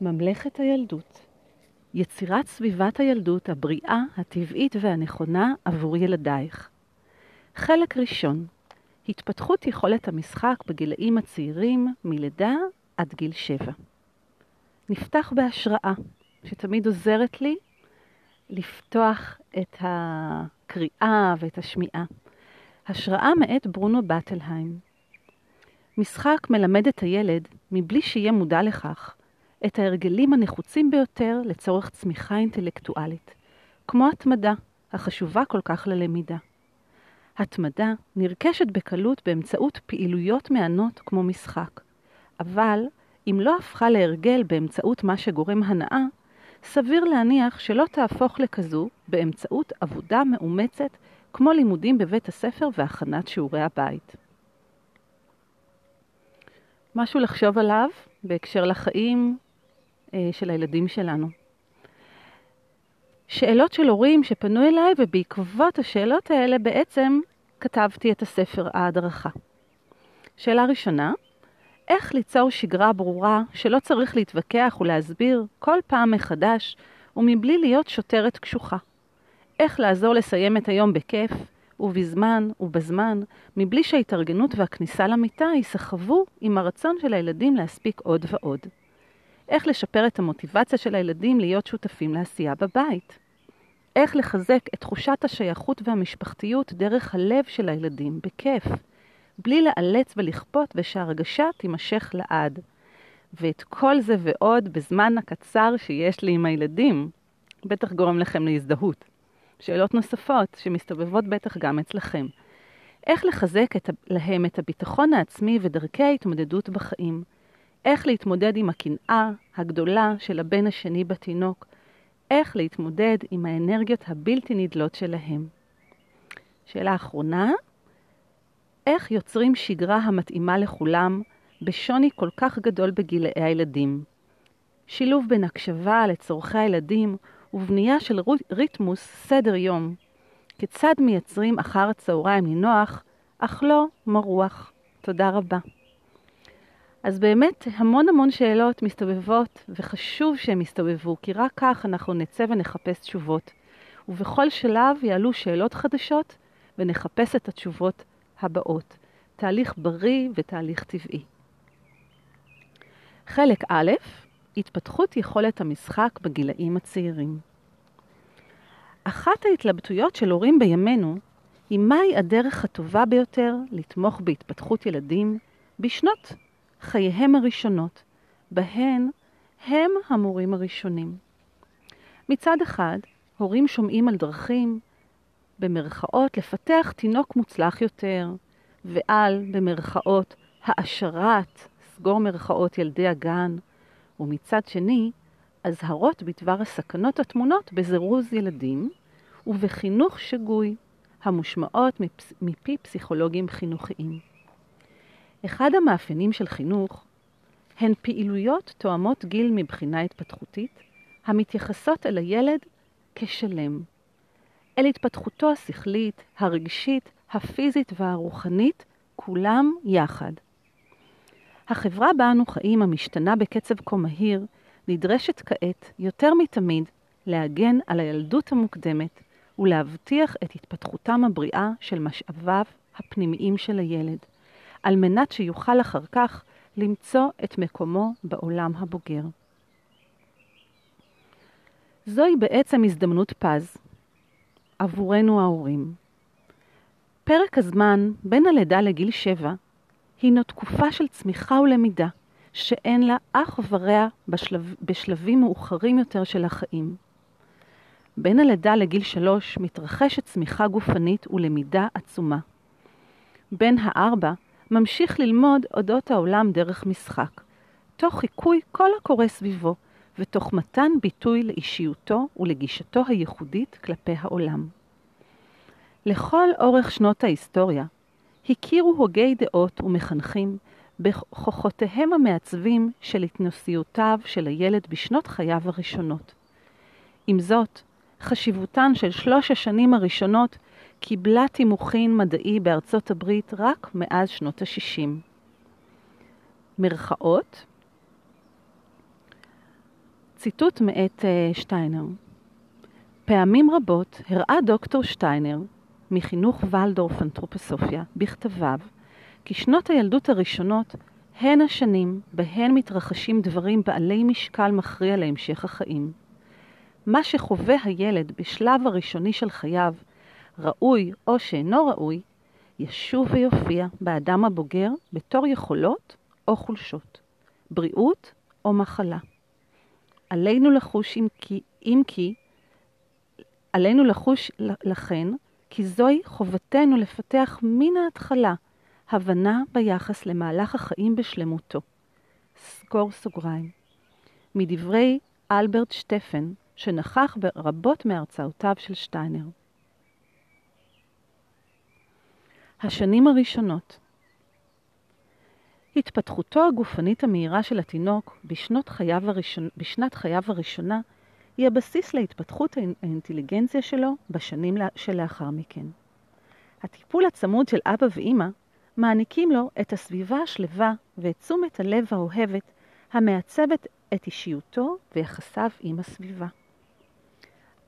ממלכת הילדות יצירת סביבת הילדות הבריאה, הטבעית והנכונה עבור ילדייך. חלק ראשון התפתחות יכולת המשחק בגילאים הצעירים מלידה עד גיל שבע. נפתח בהשראה, שתמיד עוזרת לי לפתוח את הקריאה ואת השמיעה. השראה מאת ברונו בטלהיים. משחק מלמד את הילד, מבלי שיהיה מודע לכך, את ההרגלים הנחוצים ביותר לצורך צמיחה אינטלקטואלית, כמו התמדה, החשובה כל כך ללמידה. התמדה נרכשת בקלות באמצעות פעילויות מהנות כמו משחק, אבל אם לא הפכה להרגל באמצעות מה שגורם הנאה, סביר להניח שלא תהפוך לכזו באמצעות עבודה מאומצת כמו לימודים בבית הספר והכנת שיעורי הבית. משהו לחשוב עליו בהקשר לחיים של הילדים שלנו. שאלות של הורים שפנו אליי, ובעקבות השאלות האלה בעצם כתבתי את הספר ההדרכה. שאלה ראשונה, איך ליצור שגרה ברורה שלא צריך להתווכח ולהסביר כל פעם מחדש ומבלי להיות שוטרת קשוחה? איך לעזור לסיים את היום בכיף ובזמן ובזמן, מבלי שההתארגנות והכניסה למיטה ייסחבו עם הרצון של הילדים להספיק עוד ועוד? איך לשפר את המוטיבציה של הילדים להיות שותפים לעשייה בבית. איך לחזק את תחושת השייכות והמשפחתיות דרך הלב של הילדים, בכיף, בלי לאלץ ולכפות ושהרגשה תימשך לעד. ואת כל זה ועוד בזמן הקצר שיש לי עם הילדים, בטח גורם לכם להזדהות. שאלות נוספות שמסתובבות בטח גם אצלכם. איך לחזק את, להם את הביטחון העצמי ודרכי ההתמודדות בחיים? איך להתמודד עם הקנאה הגדולה של הבן השני בתינוק, איך להתמודד עם האנרגיות הבלתי נדלות שלהם. שאלה אחרונה, איך יוצרים שגרה המתאימה לכולם בשוני כל כך גדול בגילאי הילדים? שילוב בין הקשבה לצורכי הילדים ובנייה של ריתמוס סדר יום. כיצד מייצרים אחר הצהריים נינוח, אך לא מרוח. תודה רבה. אז באמת המון המון שאלות מסתובבות, וחשוב שהן יסתובבו, כי רק כך אנחנו נצא ונחפש תשובות. ובכל שלב יעלו שאלות חדשות, ונחפש את התשובות הבאות. תהליך בריא ותהליך טבעי. חלק א', התפתחות יכולת המשחק בגילאים הצעירים. אחת ההתלבטויות של הורים בימינו היא מהי הדרך הטובה ביותר לתמוך בהתפתחות ילדים בשנות חייהם הראשונות, בהן הם המורים הראשונים. מצד אחד, הורים שומעים על דרכים, במרכאות, לפתח תינוק מוצלח יותר, ועל, במרכאות, העשרת, סגור מרכאות, ילדי הגן, ומצד שני, אזהרות בדבר הסכנות הטמונות בזירוז ילדים ובחינוך שגוי, המושמעות מפי פסיכולוגים חינוכיים. אחד המאפיינים של חינוך הן פעילויות תואמות גיל מבחינה התפתחותית, המתייחסות אל הילד כשלם, אל התפתחותו השכלית, הרגשית, הפיזית והרוחנית, כולם יחד. החברה בה אנו חיים, המשתנה בקצב כה מהיר, נדרשת כעת, יותר מתמיד, להגן על הילדות המוקדמת ולהבטיח את התפתחותם הבריאה של משאביו הפנימיים של הילד. על מנת שיוכל אחר כך למצוא את מקומו בעולם הבוגר. זוהי בעצם הזדמנות פז עבורנו ההורים. פרק הזמן בין הלידה לגיל שבע הינו תקופה של צמיחה ולמידה שאין לה אח ורע בשלב, בשלבים מאוחרים יותר של החיים. בין הלידה לגיל שלוש מתרחשת צמיחה גופנית ולמידה עצומה. בין הארבע ממשיך ללמוד אודות העולם דרך משחק, תוך חיקוי כל הקורא סביבו, ותוך מתן ביטוי לאישיותו ולגישתו הייחודית כלפי העולם. לכל אורך שנות ההיסטוריה הכירו הוגי דעות ומחנכים בכוחותיהם המעצבים של התנסיותיו של הילד בשנות חייו הראשונות. עם זאת, חשיבותן של שלוש השנים הראשונות קיבלה תימוכין מדעי בארצות הברית רק מאז שנות ה-60. מרכאות ציטוט מאת uh, שטיינר. פעמים רבות הראה דוקטור שטיינר, מחינוך ולדורף אנתרופוסופיה, בכתביו, כי שנות הילדות הראשונות הן השנים בהן מתרחשים דברים בעלי משקל מכריע להמשך החיים. מה שחווה הילד בשלב הראשוני של חייו, ראוי או שאינו ראוי, ישוב ויופיע באדם הבוגר בתור יכולות או חולשות, בריאות או מחלה. עלינו לחוש אם כי, אם כי עלינו לחוש לכן, כי זוהי חובתנו לפתח מן ההתחלה הבנה ביחס למהלך החיים בשלמותו. סגור סוגריים. מדברי אלברט שטפן, שנכח ברבות מהרצאותיו של שטיינר. השנים הראשונות התפתחותו הגופנית המהירה של התינוק בשנות חייו הראשון, בשנת חייו הראשונה היא הבסיס להתפתחות האינטליגנציה שלו בשנים שלאחר מכן. הטיפול הצמוד של אבא ואימא מעניקים לו את הסביבה השלווה ואת תשומת הלב האוהבת המעצבת את אישיותו ויחסיו עם הסביבה.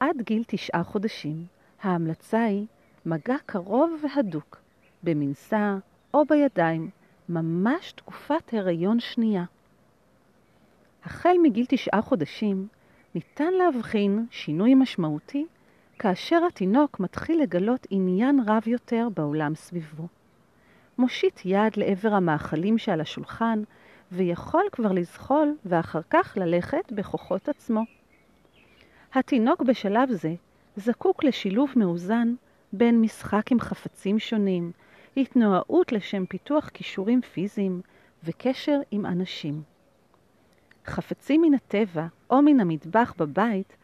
עד גיל תשעה חודשים ההמלצה היא מגע קרוב והדוק, במנסה או בידיים, ממש תקופת הריון שנייה. החל מגיל תשעה חודשים ניתן להבחין שינוי משמעותי כאשר התינוק מתחיל לגלות עניין רב יותר בעולם סביבו. מושיט יד לעבר המאכלים שעל השולחן ויכול כבר לזחול ואחר כך ללכת בכוחות עצמו. התינוק בשלב זה זקוק לשילוב מאוזן בין משחק עם חפצים שונים, התנועות לשם פיתוח כישורים פיזיים וקשר עם אנשים. חפצים מן הטבע או מן המטבח בבית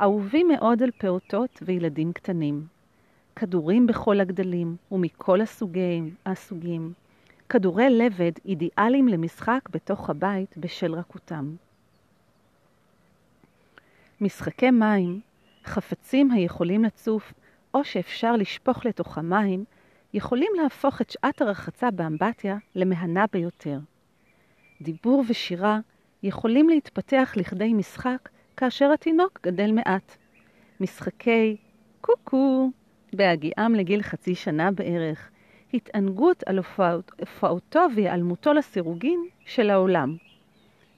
אהובים מאוד על פעוטות וילדים קטנים. כדורים בכל הגדלים ומכל הסוגים, הסוגים. כדורי לבד אידיאליים למשחק בתוך הבית בשל רכותם. משחקי מים, חפצים היכולים לצוף או שאפשר לשפוך לתוכם מים, יכולים להפוך את שעת הרחצה באמבטיה למהנה ביותר. דיבור ושירה יכולים להתפתח לכדי משחק כאשר התינוק גדל מעט. משחקי קוקו בהגיעם לגיל חצי שנה בערך, התענגות על הופעותו והיעלמותו לסירוגין של העולם.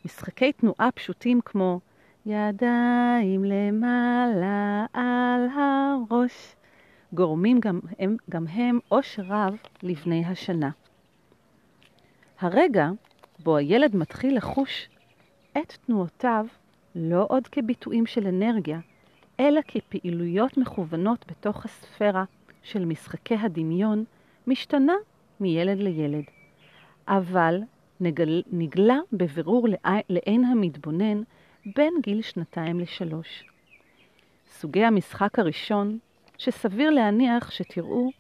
משחקי תנועה פשוטים כמו ידיים למעלה על הראש, גורמים גם הם, גם הם עושר רב לבני השנה. הרגע בו הילד מתחיל לחוש את תנועותיו לא עוד כביטויים של אנרגיה, אלא כפעילויות מכוונות בתוך הספירה של משחקי הדמיון, משתנה מילד לילד. אבל נגל, נגלה בבירור לעין המתבונן בין גיל שנתיים לשלוש. סוגי המשחק הראשון, שסביר להניח שתראו,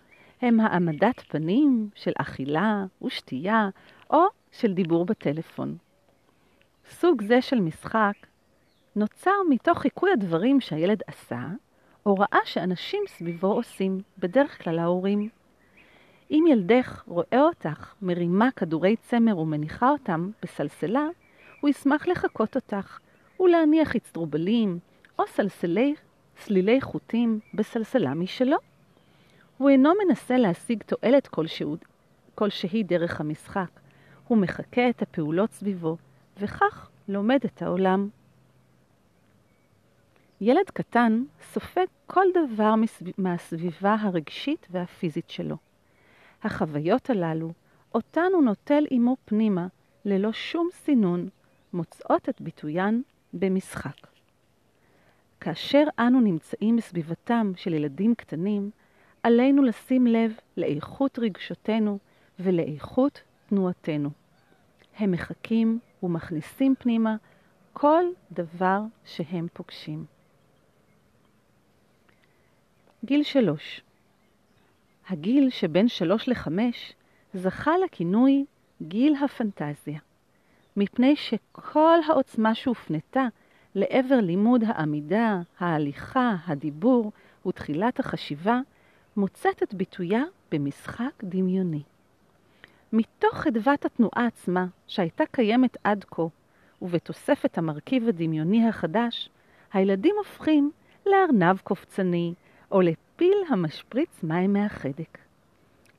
הם העמדת פנים של אכילה ושתייה או של דיבור בטלפון. סוג זה של משחק נוצר מתוך חיקוי הדברים שהילד עשה, או ראה שאנשים סביבו עושים, בדרך כלל ההורים. אם ילדך רואה אותך מרימה כדורי צמר ומניחה אותם בסלסלה, הוא ישמח לחקות אותך ולהניח אצטרובלים או סלסלי, סלילי חוטים בסלסלה משלו. הוא אינו מנסה להשיג תועלת כלשהו, כלשהי דרך המשחק, הוא מחקה את הפעולות סביבו, וכך לומד את העולם. ילד קטן סופג כל דבר מהסביבה הרגשית והפיזית שלו. החוויות הללו, אותן הוא נוטל עמו פנימה, ללא שום סינון, מוצאות את ביטוין במשחק. כאשר אנו נמצאים בסביבתם של ילדים קטנים, עלינו לשים לב לאיכות רגשותינו ולאיכות תנועתנו. הם מחכים ומכניסים פנימה כל דבר שהם פוגשים. גיל שלוש הגיל שבין שלוש לחמש זכה לכינוי גיל הפנטזיה, מפני שכל העוצמה שהופנתה לעבר לימוד העמידה, ההליכה, הדיבור ותחילת החשיבה, מוצאת את ביטויה במשחק דמיוני. מתוך חדוות התנועה עצמה, שהייתה קיימת עד כה, ובתוספת המרכיב הדמיוני החדש, הילדים הופכים לארנב קופצני או לפיל המשפריץ מים מהחדק.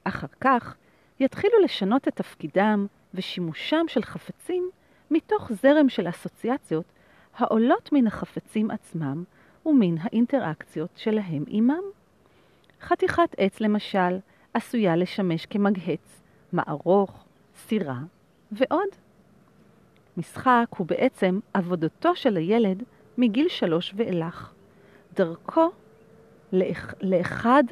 אחר כך יתחילו לשנות את תפקידם ושימושם של חפצים מתוך זרם של אסוציאציות העולות מן החפצים עצמם ומן האינטראקציות שלהם עמם. חתיכת עץ למשל עשויה לשמש כמגהץ, מערוך, סירה ועוד. משחק הוא בעצם עבודתו של הילד מגיל שלוש ואילך. דרכו לאח, לאחד,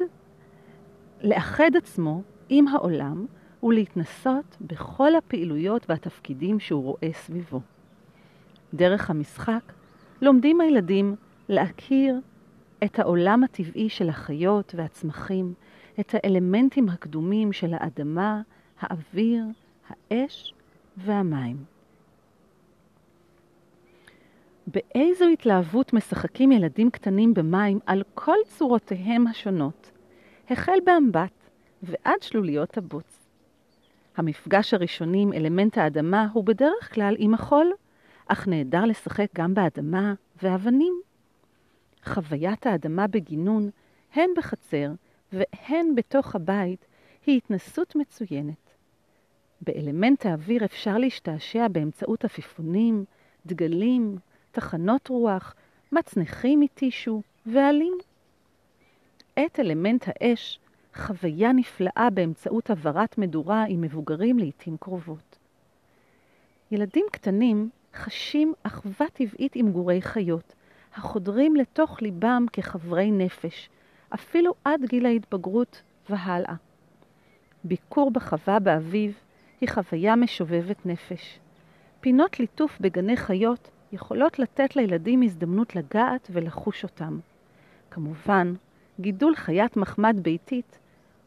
לאחד עצמו עם העולם ולהתנסות בכל הפעילויות והתפקידים שהוא רואה סביבו. דרך המשחק לומדים הילדים להכיר את העולם הטבעי של החיות והצמחים, את האלמנטים הקדומים של האדמה, האוויר, האש והמים. באיזו התלהבות משחקים ילדים קטנים במים על כל צורותיהם השונות, החל באמבט ועד שלוליות הבוץ. המפגש הראשוני עם אלמנט האדמה הוא בדרך כלל עם החול, אך נהדר לשחק גם באדמה ואבנים. חוויית האדמה בגינון, הן בחצר והן בתוך הבית, היא התנסות מצוינת. באלמנט האוויר אפשר להשתעשע באמצעות עפיפונים, דגלים, תחנות רוח, מצנחים מטישו ועלים. את אלמנט האש, חוויה נפלאה באמצעות הבערת מדורה עם מבוגרים לעתים קרובות. ילדים קטנים חשים אחווה טבעית עם גורי חיות, החודרים לתוך ליבם כחברי נפש, אפילו עד גיל ההתבגרות והלאה. ביקור בחווה באביב היא חוויה משובבת נפש. פינות ליטוף בגני חיות יכולות לתת לילדים הזדמנות לגעת ולחוש אותם. כמובן, גידול חיית מחמד ביתית,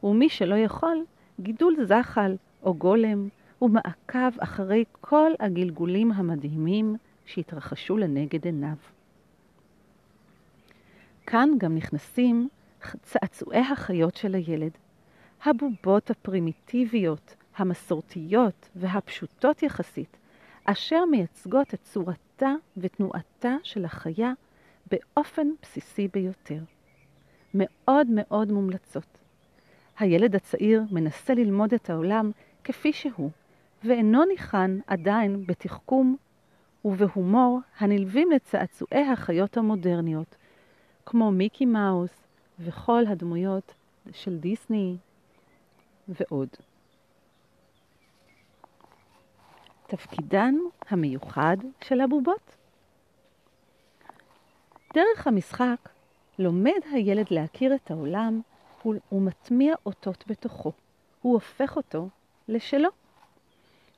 ומי שלא יכול, גידול זחל או גולם, ומעקב אחרי כל הגלגולים המדהימים שהתרחשו לנגד עיניו. כאן גם נכנסים צעצועי החיות של הילד. הבובות הפרימיטיביות, המסורתיות והפשוטות יחסית, אשר מייצגות את צורתה ותנועתה של החיה באופן בסיסי ביותר. מאוד מאוד מומלצות. הילד הצעיר מנסה ללמוד את העולם כפי שהוא, ואינו ניחן עדיין בתחכום ובהומור הנלווים לצעצועי החיות המודרניות, כמו מיקי מאוס וכל הדמויות של דיסני ועוד. תפקידן המיוחד של הבובות. דרך המשחק לומד הילד להכיר את העולם ומטמיע אותות בתוכו. הוא הופך אותו לשלו.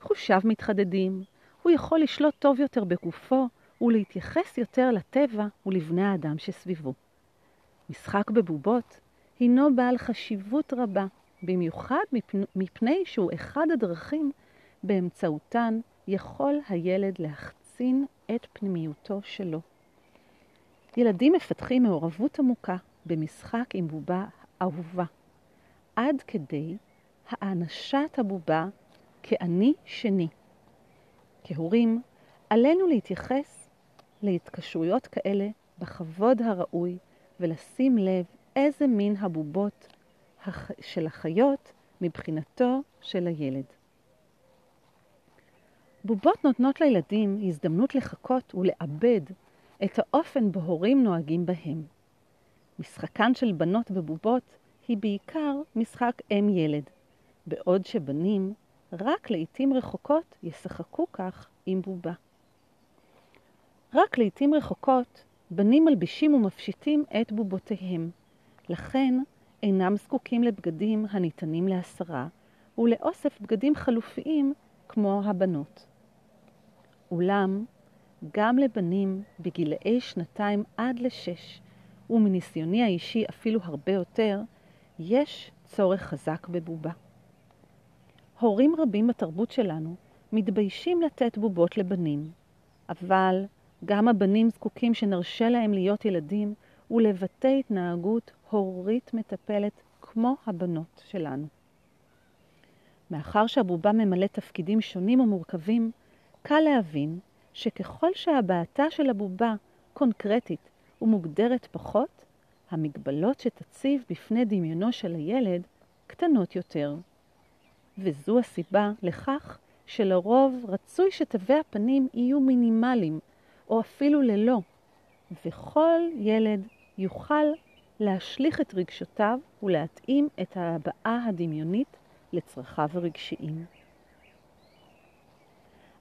חושיו מתחדדים, הוא יכול לשלוט טוב יותר בגופו ולהתייחס יותר לטבע ולבני האדם שסביבו. משחק בבובות הינו בעל חשיבות רבה, במיוחד מפני שהוא אחד הדרכים באמצעותן יכול הילד להחצין את פנימיותו שלו. ילדים מפתחים מעורבות עמוקה במשחק עם בובה אהובה, עד כדי האנשת הבובה כאני שני. כהורים, עלינו להתייחס להתקשרויות כאלה בכבוד הראוי ולשים לב איזה מין הבובות של החיות מבחינתו של הילד. בובות נותנות לילדים הזדמנות לחכות ולעבד את האופן בו הורים נוהגים בהם. משחקן של בנות בבובות היא בעיקר משחק אם-ילד, בעוד שבנים רק לעתים רחוקות ישחקו כך עם בובה. רק לעתים רחוקות בנים מלבישים ומפשיטים את בובותיהם, לכן אינם זקוקים לבגדים הניתנים להסרה ולאוסף בגדים חלופיים כמו הבנות. אולם, גם לבנים בגילאי שנתיים עד לשש, ומניסיוני האישי אפילו הרבה יותר, יש צורך חזק בבובה. הורים רבים בתרבות שלנו מתביישים לתת בובות לבנים, אבל גם הבנים זקוקים שנרשה להם להיות ילדים ולבטא התנהגות הורית מטפלת כמו הבנות שלנו. מאחר שהבובה ממלא תפקידים שונים ומורכבים, קל להבין שככל שהבעתה של הבובה קונקרטית ומוגדרת פחות, המגבלות שתציב בפני דמיונו של הילד קטנות יותר. וזו הסיבה לכך שלרוב רצוי שתווי הפנים יהיו מינימליים, או אפילו ללא, וכל ילד יוכל להשליך את רגשותיו ולהתאים את ההבעה הדמיונית לצרכיו הרגשיים.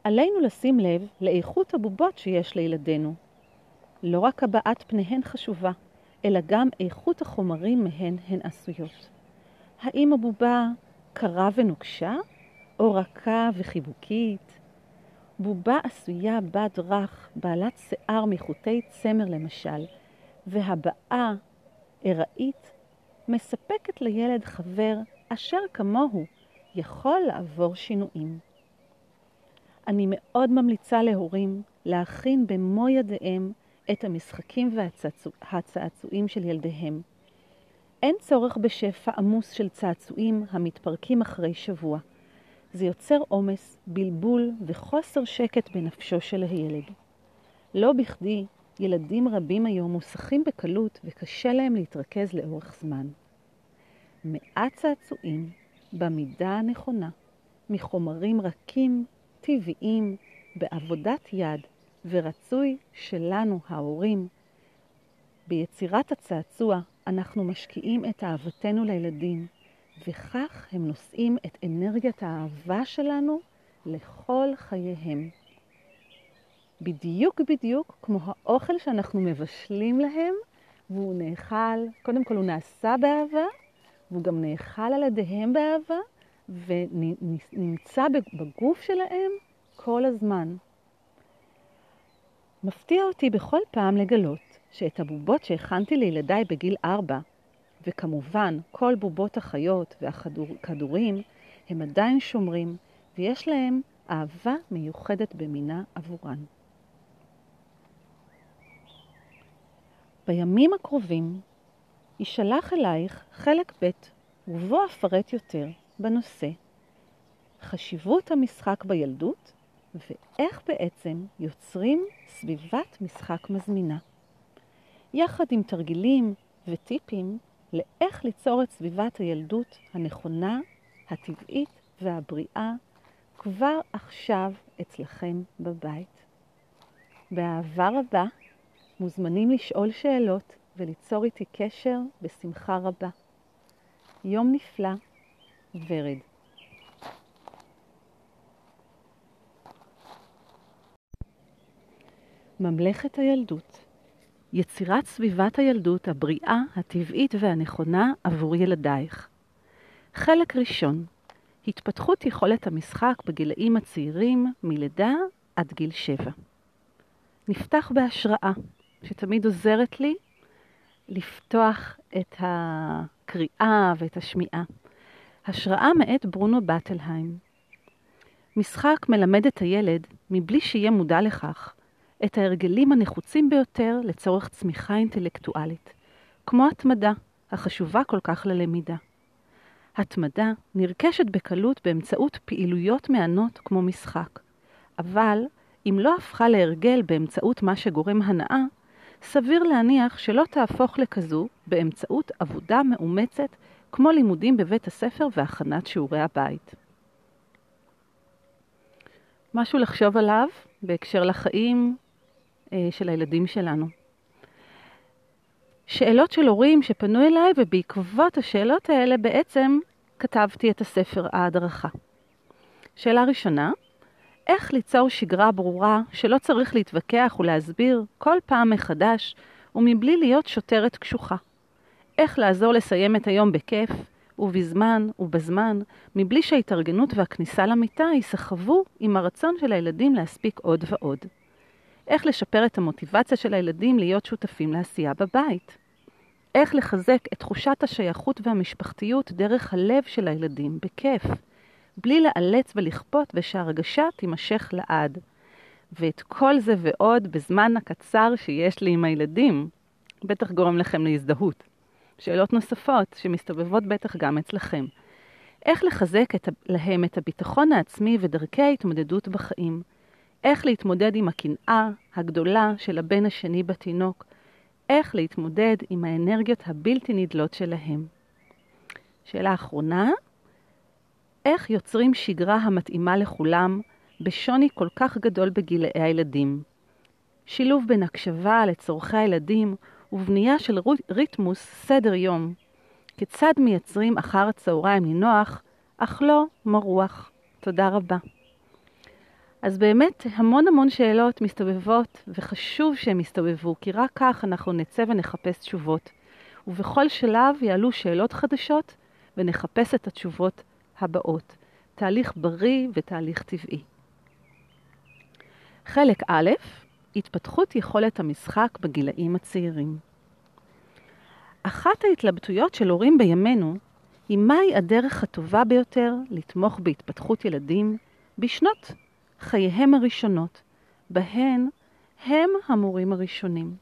עלינו לשים לב לאיכות הבובות שיש לילדינו. לא רק הבעת פניהן חשובה, אלא גם איכות החומרים מהן הן עשויות. האם הבובה קרה ונוקשה, או רכה וחיבוקית? בובה עשויה בד רך, בעלת שיער מחוטי צמר למשל, והבעה ארעית, מספקת לילד חבר אשר כמוהו יכול לעבור שינויים. אני מאוד ממליצה להורים להכין במו ידיהם את המשחקים והצעצועים של ילדיהם. אין צורך בשפע עמוס של צעצועים המתפרקים אחרי שבוע. זה יוצר עומס, בלבול וחוסר שקט בנפשו של הילד. לא בכדי ילדים רבים היום מוסכים בקלות וקשה להם להתרכז לאורך זמן. מעט צעצועים במידה הנכונה, מחומרים רכים, טבעיים, בעבודת יד, ורצוי שלנו, ההורים, ביצירת הצעצוע אנחנו משקיעים את אהבתנו לילדים, וכך הם נושאים את אנרגיית האהבה שלנו לכל חייהם. בדיוק בדיוק כמו האוכל שאנחנו מבשלים להם, והוא נאכל, קודם כל הוא נעשה באהבה, והוא גם נאכל על ידיהם באהבה, ונמצא בגוף שלהם כל הזמן. מפתיע אותי בכל פעם לגלות שאת הבובות שהכנתי לילדיי בגיל ארבע, וכמובן כל בובות החיות והכדורים, הם עדיין שומרים, ויש להם אהבה מיוחדת במינה עבורן. בימים הקרובים יישלח אלייך חלק ב', ובו אפרט יותר בנושא חשיבות המשחק בילדות ואיך בעצם יוצרים סביבת משחק מזמינה. יחד עם תרגילים וטיפים לאיך ליצור את סביבת הילדות הנכונה, הטבעית והבריאה כבר עכשיו אצלכם בבית. באהבה רבה מוזמנים לשאול שאלות וליצור איתי קשר בשמחה רבה. יום נפלא, ורד. ממלכת הילדות יצירת סביבת הילדות הבריאה, הטבעית והנכונה עבור ילדייך. חלק ראשון התפתחות יכולת המשחק בגילאים הצעירים מלידה עד גיל שבע. נפתח בהשראה, שתמיד עוזרת לי לפתוח את הקריאה ואת השמיעה. השראה מאת ברונו בטלהיים. משחק מלמד את הילד, מבלי שיהיה מודע לכך, את ההרגלים הנחוצים ביותר לצורך צמיחה אינטלקטואלית, כמו התמדה, החשובה כל כך ללמידה. התמדה נרכשת בקלות באמצעות פעילויות מהנות כמו משחק, אבל אם לא הפכה להרגל באמצעות מה שגורם הנאה, סביר להניח שלא תהפוך לכזו באמצעות עבודה מאומצת כמו לימודים בבית הספר והכנת שיעורי הבית. משהו לחשוב עליו בהקשר לחיים של הילדים שלנו. שאלות של הורים שפנו אליי, ובעקבות השאלות האלה בעצם כתבתי את הספר ההדרכה. שאלה ראשונה, איך ליצור שגרה ברורה שלא צריך להתווכח ולהסביר כל פעם מחדש ומבלי להיות שוטרת קשוחה. איך לעזור לסיים את היום בכיף ובזמן ובזמן, מבלי שההתארגנות והכניסה למיטה ייסחבו עם הרצון של הילדים להספיק עוד ועוד. איך לשפר את המוטיבציה של הילדים להיות שותפים לעשייה בבית. איך לחזק את תחושת השייכות והמשפחתיות דרך הלב של הילדים, בכיף. בלי לאלץ ולכפות ושהרגשה תימשך לעד. ואת כל זה ועוד בזמן הקצר שיש לי עם הילדים, בטח גורם לכם להזדהות. שאלות נוספות שמסתובבות בטח גם אצלכם. איך לחזק את, להם את הביטחון העצמי ודרכי ההתמודדות בחיים? איך להתמודד עם הקנאה הגדולה של הבן השני בתינוק, איך להתמודד עם האנרגיות הבלתי נדלות שלהם. שאלה אחרונה, איך יוצרים שגרה המתאימה לכולם בשוני כל כך גדול בגילאי הילדים? שילוב בין הקשבה לצורכי הילדים ובנייה של ריתמוס סדר יום. כיצד מייצרים אחר הצהריים נינוח, אך לא מרוח. תודה רבה. אז באמת המון המון שאלות מסתובבות, וחשוב שהן יסתובבו, כי רק כך אנחנו נצא ונחפש תשובות. ובכל שלב יעלו שאלות חדשות, ונחפש את התשובות הבאות. תהליך בריא ותהליך טבעי. חלק א', התפתחות יכולת המשחק בגילאים הצעירים. אחת ההתלבטויות של הורים בימינו היא מהי הדרך הטובה ביותר לתמוך בהתפתחות ילדים בשנות חייהם הראשונות, בהן הם המורים הראשונים.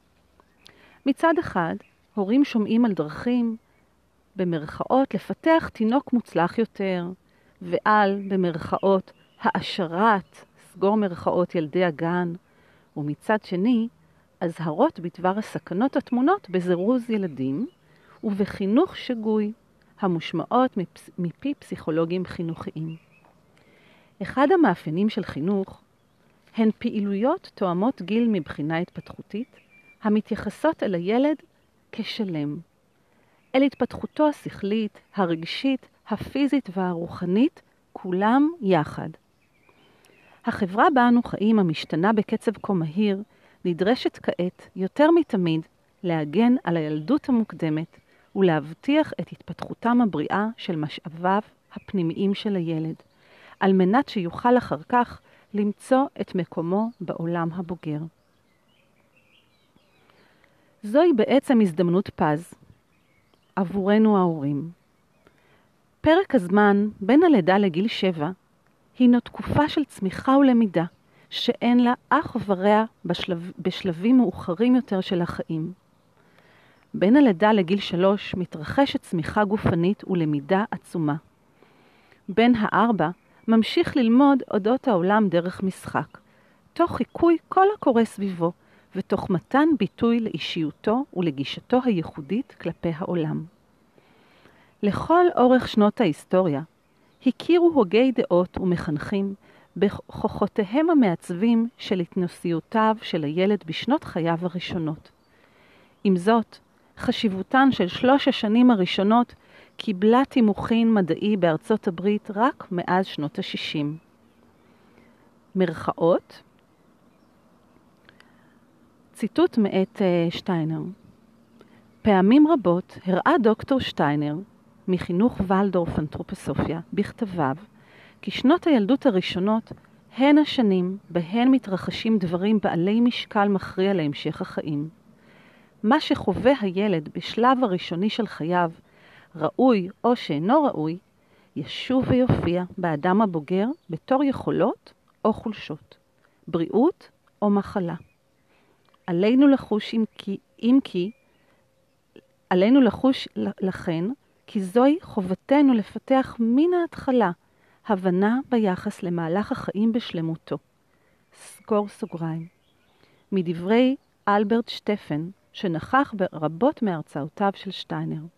מצד אחד, הורים שומעים על דרכים, במרכאות, לפתח תינוק מוצלח יותר, ועל, במרכאות, העשרת, סגור מרכאות, ילדי הגן, ומצד שני, אזהרות בדבר הסכנות הטמונות בזירוז ילדים ובחינוך שגוי, המושמעות מפי פסיכולוגים חינוכיים. אחד המאפיינים של חינוך הן פעילויות תואמות גיל מבחינה התפתחותית, המתייחסות אל הילד כשלם, אל התפתחותו השכלית, הרגשית, הפיזית והרוחנית, כולם יחד. החברה בה אנו חיים, המשתנה בקצב כה מהיר, נדרשת כעת, יותר מתמיד, להגן על הילדות המוקדמת ולהבטיח את התפתחותם הבריאה של משאביו הפנימיים של הילד. על מנת שיוכל אחר כך למצוא את מקומו בעולם הבוגר. זוהי בעצם הזדמנות פז עבורנו ההורים. פרק הזמן בין הלידה לגיל שבע הינו תקופה של צמיחה ולמידה שאין לה אח ורע בשלב, בשלבים מאוחרים יותר של החיים. בין הלידה לגיל שלוש מתרחשת צמיחה גופנית ולמידה עצומה. בין הארבע ממשיך ללמוד אודות העולם דרך משחק, תוך חיקוי כל הקורה סביבו, ותוך מתן ביטוי לאישיותו ולגישתו הייחודית כלפי העולם. לכל אורך שנות ההיסטוריה הכירו הוגי דעות ומחנכים בכוחותיהם המעצבים של התנסיותיו של הילד בשנות חייו הראשונות. עם זאת, חשיבותן של שלוש השנים הראשונות קיבלה תימוכין מדעי בארצות הברית רק מאז שנות ה-60. מרכאות, ציטוט מאת uh, שטיינר: פעמים רבות הראה דוקטור שטיינר מחינוך ולדורף אנתרופוסופיה בכתביו כי שנות הילדות הראשונות הן השנים בהן מתרחשים דברים בעלי משקל מכריע להמשך החיים. מה שחווה הילד בשלב הראשוני של חייו ראוי או שאינו ראוי, ישוב ויופיע באדם הבוגר בתור יכולות או חולשות, בריאות או מחלה. עלינו לחוש אם כי, אם כי עלינו לחוש לכן, כי זוהי חובתנו לפתח מן ההתחלה הבנה ביחס למהלך החיים בשלמותו. סגור סוגריים. מדברי אלברט שטפן, שנכח ברבות מהרצאותיו של שטיינר.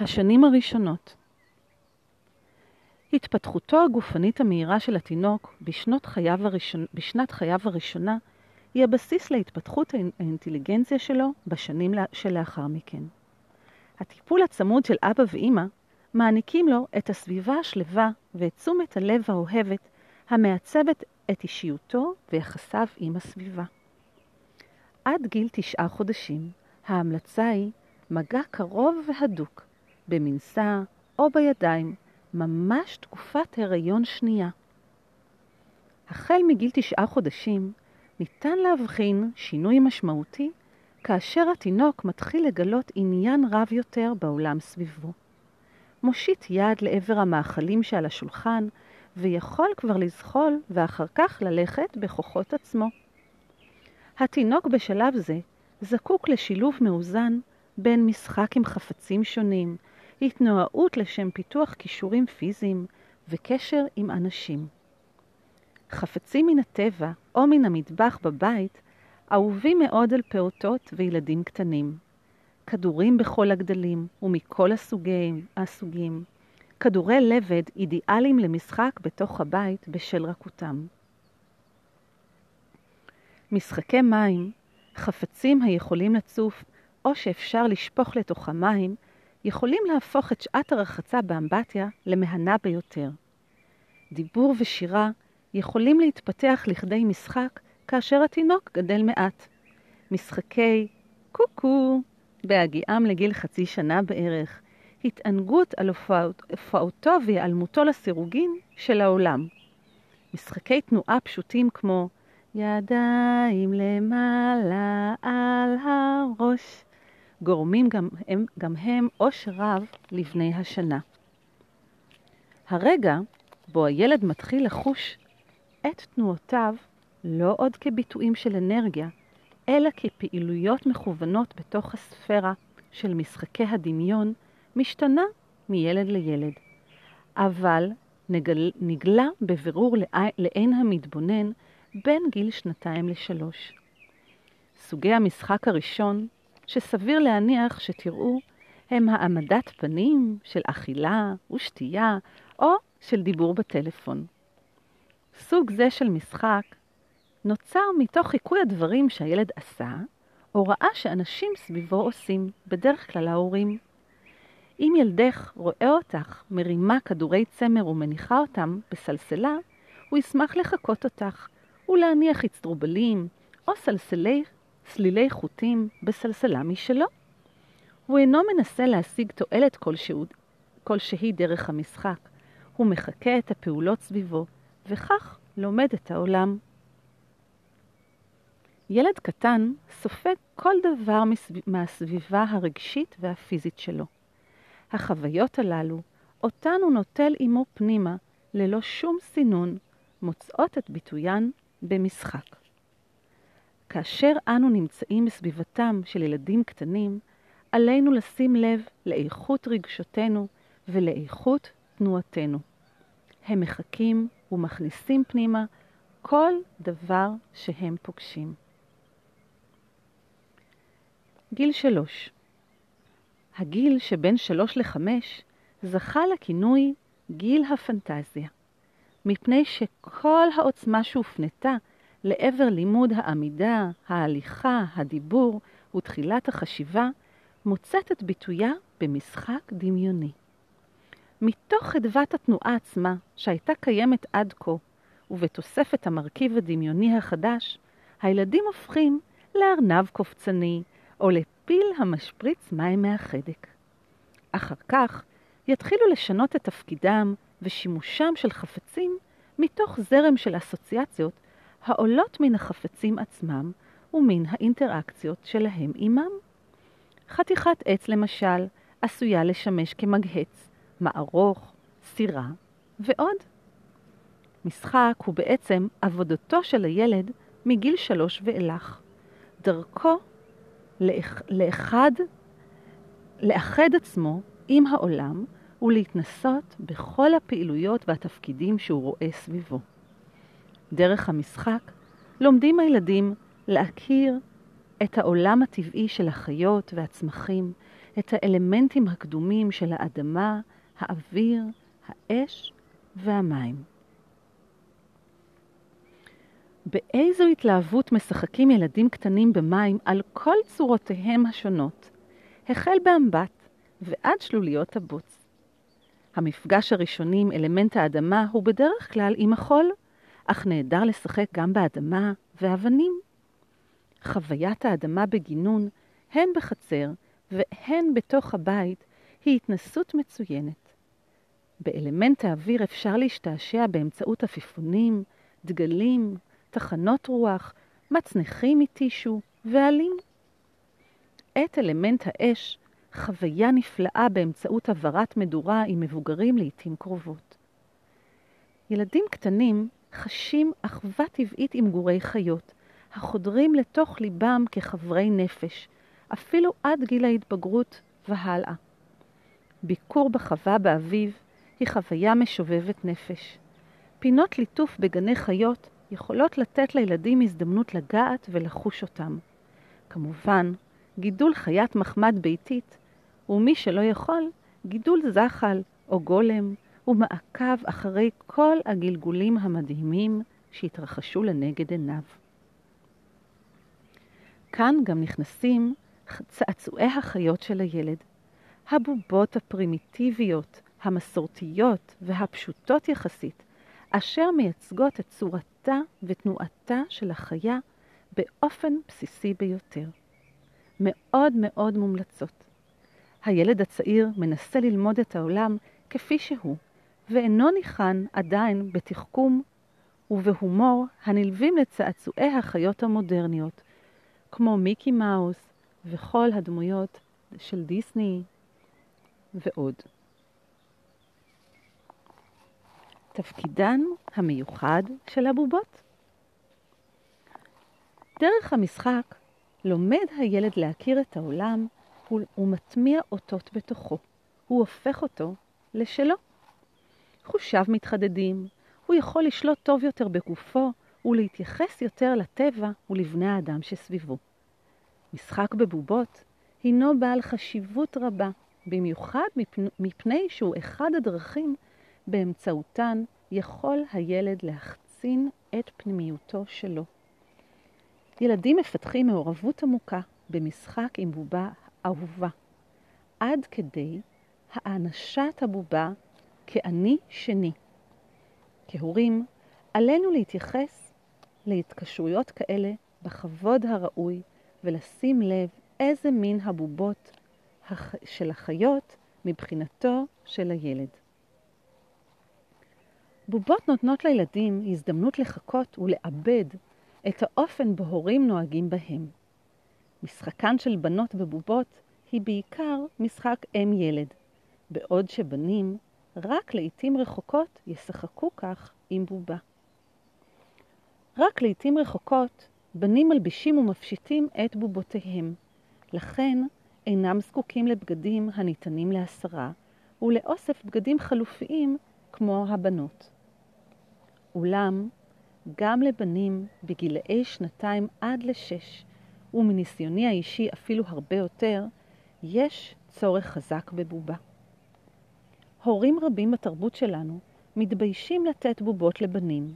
השנים הראשונות התפתחותו הגופנית המהירה של התינוק בשנות חייו הראשון, בשנת חייו הראשונה היא הבסיס להתפתחות האינטליגנציה שלו בשנים שלאחר מכן. הטיפול הצמוד של אבא ואימא מעניקים לו את הסביבה השלווה ואת תשומת הלב האוהבת המעצבת את אישיותו ויחסיו עם הסביבה. עד גיל תשעה חודשים ההמלצה היא מגע קרוב והדוק במנסה או בידיים, ממש תקופת הריון שנייה. החל מגיל תשעה חודשים ניתן להבחין שינוי משמעותי כאשר התינוק מתחיל לגלות עניין רב יותר בעולם סביבו. מושיט יד לעבר המאכלים שעל השולחן ויכול כבר לזחול ואחר כך ללכת בכוחות עצמו. התינוק בשלב זה זקוק לשילוב מאוזן בין משחק עם חפצים שונים, התנועות לשם פיתוח כישורים פיזיים וקשר עם אנשים. חפצים מן הטבע או מן המטבח בבית אהובים מאוד על פעוטות וילדים קטנים. כדורים בכל הגדלים ומכל הסוגים, הסוגים. כדורי לבד אידיאליים למשחק בתוך הבית בשל רכותם. משחקי מים, חפצים היכולים לצוף או שאפשר לשפוך לתוכם מים, יכולים להפוך את שעת הרחצה באמבטיה למהנה ביותר. דיבור ושירה יכולים להתפתח לכדי משחק כאשר התינוק גדל מעט. משחקי קוקו בהגיעם לגיל חצי שנה בערך, התענגות על הופעתו והיעלמותו לסירוגין של העולם. משחקי תנועה פשוטים כמו ידיים למעלה על הראש גורמים גם הם, גם הם עושר רב לבני השנה. הרגע בו הילד מתחיל לחוש את תנועותיו לא עוד כביטויים של אנרגיה, אלא כפעילויות מכוונות בתוך הספירה של משחקי הדמיון, משתנה מילד לילד. אבל נגל, נגלה בבירור לעין המתבונן בין גיל שנתיים לשלוש. סוגי המשחק הראשון, שסביר להניח שתראו, הם העמדת פנים של אכילה ושתייה או של דיבור בטלפון. סוג זה של משחק נוצר מתוך חיקוי הדברים שהילד עשה, או ראה שאנשים סביבו עושים, בדרך כלל ההורים. אם ילדך רואה אותך מרימה כדורי צמר ומניחה אותם בסלסלה, הוא ישמח לחקות אותך ולהניח אצטרובלים או סלסלי, סלילי חוטים בסלסלה משלו. הוא אינו מנסה להשיג תועלת כלשהו, כלשהי דרך המשחק. הוא מחקה את הפעולות סביבו, וכך לומד את העולם. ילד קטן סופג כל דבר מהסביבה הרגשית והפיזית שלו. החוויות הללו, אותן הוא נוטל עמו פנימה, ללא שום סינון, מוצאות את ביטוין במשחק. כאשר אנו נמצאים בסביבתם של ילדים קטנים, עלינו לשים לב לאיכות רגשותינו ולאיכות תנועתנו. הם מחכים ומכניסים פנימה כל דבר שהם פוגשים. גיל שלוש הגיל שבין שלוש לחמש זכה לכינוי גיל הפנטזיה, מפני שכל העוצמה שהופנתה לעבר לימוד העמידה, ההליכה, הדיבור ותחילת החשיבה, מוצאת את ביטויה במשחק דמיוני. מתוך חדוות התנועה עצמה, שהייתה קיימת עד כה, ובתוספת המרכיב הדמיוני החדש, הילדים הופכים לארנב קופצני, או לפיל המשפריץ מים מהחדק. אחר כך יתחילו לשנות את תפקידם ושימושם של חפצים מתוך זרם של אסוציאציות העולות מן החפצים עצמם ומן האינטראקציות שלהם עמם. חתיכת עץ למשל עשויה לשמש כמגהץ, מערוך, סירה ועוד. משחק הוא בעצם עבודתו של הילד מגיל שלוש ואילך. דרכו לאח, לאחד, לאחד עצמו עם העולם ולהתנסות בכל הפעילויות והתפקידים שהוא רואה סביבו. דרך המשחק לומדים הילדים להכיר את העולם הטבעי של החיות והצמחים, את האלמנטים הקדומים של האדמה, האוויר, האש והמים. באיזו התלהבות משחקים ילדים קטנים במים על כל צורותיהם השונות, החל באמבט ועד שלוליות הבוץ. המפגש הראשוני עם אלמנט האדמה הוא בדרך כלל עם החול, אך נהדר לשחק גם באדמה ואבנים. חוויית האדמה בגינון, הן בחצר והן בתוך הבית, היא התנסות מצוינת. באלמנט האוויר אפשר להשתעשע באמצעות עפיפונים, דגלים, תחנות רוח, מצנחים מטישו ועלים. את אלמנט האש, חוויה נפלאה באמצעות הבערת מדורה עם מבוגרים לעתים קרובות. ילדים קטנים חשים אחווה טבעית עם גורי חיות, החודרים לתוך ליבם כחברי נפש, אפילו עד גיל ההתבגרות והלאה. ביקור בחווה באביב היא חוויה משובבת נפש. פינות ליטוף בגני חיות יכולות לתת לילדים הזדמנות לגעת ולחוש אותם. כמובן, גידול חיית מחמד ביתית, ומי שלא יכול, גידול זחל או גולם, ומעקב אחרי כל הגלגולים המדהימים שהתרחשו לנגד עיניו. כאן גם נכנסים צעצועי החיות של הילד. הבובות הפרימיטיביות, המסורתיות והפשוטות יחסית, אשר מייצגות את צורתה ותנועתה של החיה באופן בסיסי ביותר. מאוד מאוד מומלצות. הילד הצעיר מנסה ללמוד את העולם כפי שהוא, ואינו ניחן עדיין בתחכום ובהומור הנלווים לצעצועי החיות המודרניות, כמו מיקי מאוס וכל הדמויות של דיסני ועוד. תפקידן המיוחד של הבובות. דרך המשחק לומד הילד להכיר את העולם ומטמיע אותות בתוכו. הוא הופך אותו לשלו. חושיו מתחדדים, הוא יכול לשלוט טוב יותר בגופו ולהתייחס יותר לטבע ולבני האדם שסביבו. משחק בבובות הינו בעל חשיבות רבה, במיוחד מפני שהוא אחד הדרכים באמצעותן יכול הילד להחצין את פנימיותו שלו. ילדים מפתחים מעורבות עמוקה במשחק עם בובה אהובה, עד כדי האנשת הבובה כאני שני. כהורים, עלינו להתייחס להתקשרויות כאלה בכבוד הראוי ולשים לב איזה מין הבובות של החיות מבחינתו של הילד. בובות נותנות לילדים הזדמנות לחכות ולעבד את האופן בו הורים נוהגים בהם. משחקן של בנות בבובות היא בעיקר משחק אם-ילד, בעוד שבנים רק לעתים רחוקות ישחקו כך עם בובה. רק לעתים רחוקות בנים מלבישים ומפשיטים את בובותיהם, לכן אינם זקוקים לבגדים הניתנים להסרה ולאוסף בגדים חלופיים כמו הבנות. אולם, גם לבנים בגילאי שנתיים עד לשש, ומניסיוני האישי אפילו הרבה יותר, יש צורך חזק בבובה. הורים רבים בתרבות שלנו מתביישים לתת בובות לבנים,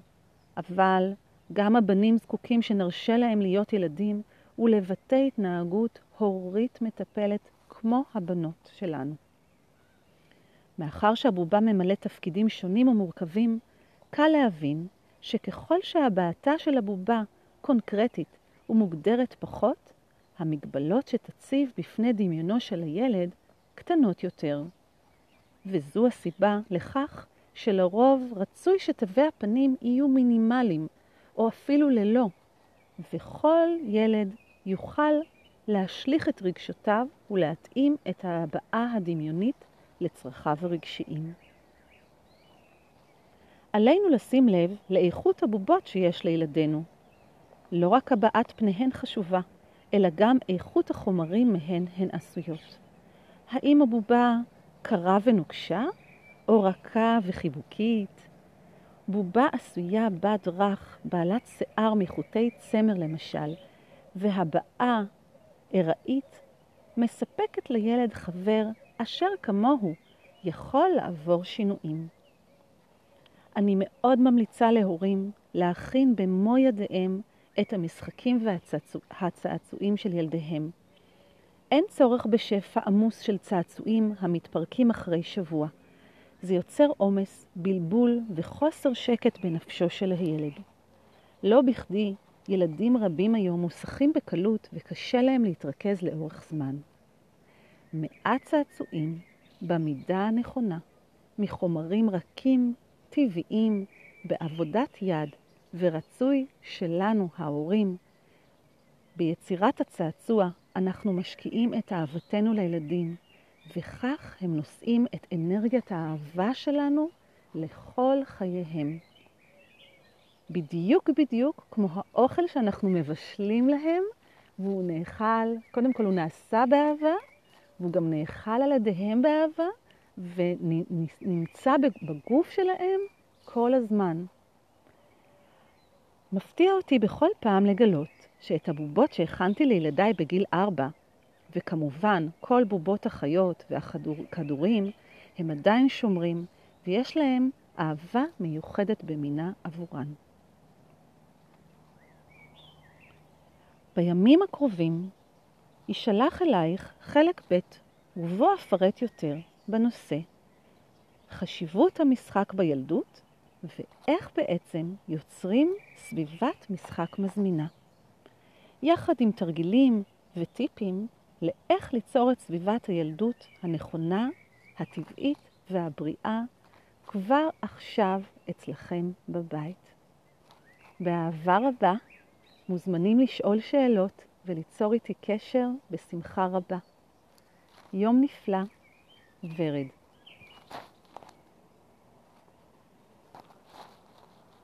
אבל גם הבנים זקוקים שנרשה להם להיות ילדים ולבטא התנהגות הורית מטפלת כמו הבנות שלנו. מאחר שהבובה ממלא תפקידים שונים ומורכבים, קל להבין שככל שהבעתה של הבובה קונקרטית ומוגדרת פחות, המגבלות שתציב בפני דמיונו של הילד קטנות יותר. וזו הסיבה לכך שלרוב רצוי שתווי הפנים יהיו מינימליים, או אפילו ללא, וכל ילד יוכל להשליך את רגשותיו ולהתאים את ההבעה הדמיונית לצרכיו הרגשיים. עלינו לשים לב לאיכות הבובות שיש לילדינו. לא רק הבעת פניהן חשובה, אלא גם איכות החומרים מהן הן עשויות. האם הבובה קרה ונוקשה, או רכה וחיבוקית? בובה עשויה בד רך, בעלת שיער מחוטי צמר למשל, והבעה ארעית, מספקת לילד חבר אשר כמוהו יכול לעבור שינויים. אני מאוד ממליצה להורים להכין במו ידיהם את המשחקים והצעצועים של ילדיהם. אין צורך בשפע עמוס של צעצועים המתפרקים אחרי שבוע. זה יוצר עומס, בלבול וחוסר שקט בנפשו של הילד. לא בכדי ילדים רבים היום מוסכים בקלות וקשה להם להתרכז לאורך זמן. מעט צעצועים במידה הנכונה, מחומרים רכים, טבעיים, בעבודת יד, ורצוי שלנו, ההורים, ביצירת הצעצוע אנחנו משקיעים את אהבתנו לילדים, וכך הם נושאים את אנרגיית האהבה שלנו לכל חייהם. בדיוק בדיוק כמו האוכל שאנחנו מבשלים להם, והוא נאכל, קודם כל הוא נעשה באהבה, והוא גם נאכל על ידיהם באהבה, ונמצא בגוף שלהם כל הזמן. מפתיע אותי בכל פעם לגלות שאת הבובות שהכנתי לילדיי בגיל ארבע, וכמובן כל בובות החיות והכדורים, הם עדיין שומרים, ויש להם אהבה מיוחדת במינה עבורן. בימים הקרובים יישלח אלייך חלק ב', ובו אפרט יותר בנושא חשיבות המשחק בילדות ואיך בעצם יוצרים סביבת משחק מזמינה. יחד עם תרגילים וטיפים לאיך ליצור את סביבת הילדות הנכונה, הטבעית והבריאה כבר עכשיו אצלכם בבית. באהבה רבה מוזמנים לשאול שאלות וליצור איתי קשר בשמחה רבה. יום נפלא, ורד.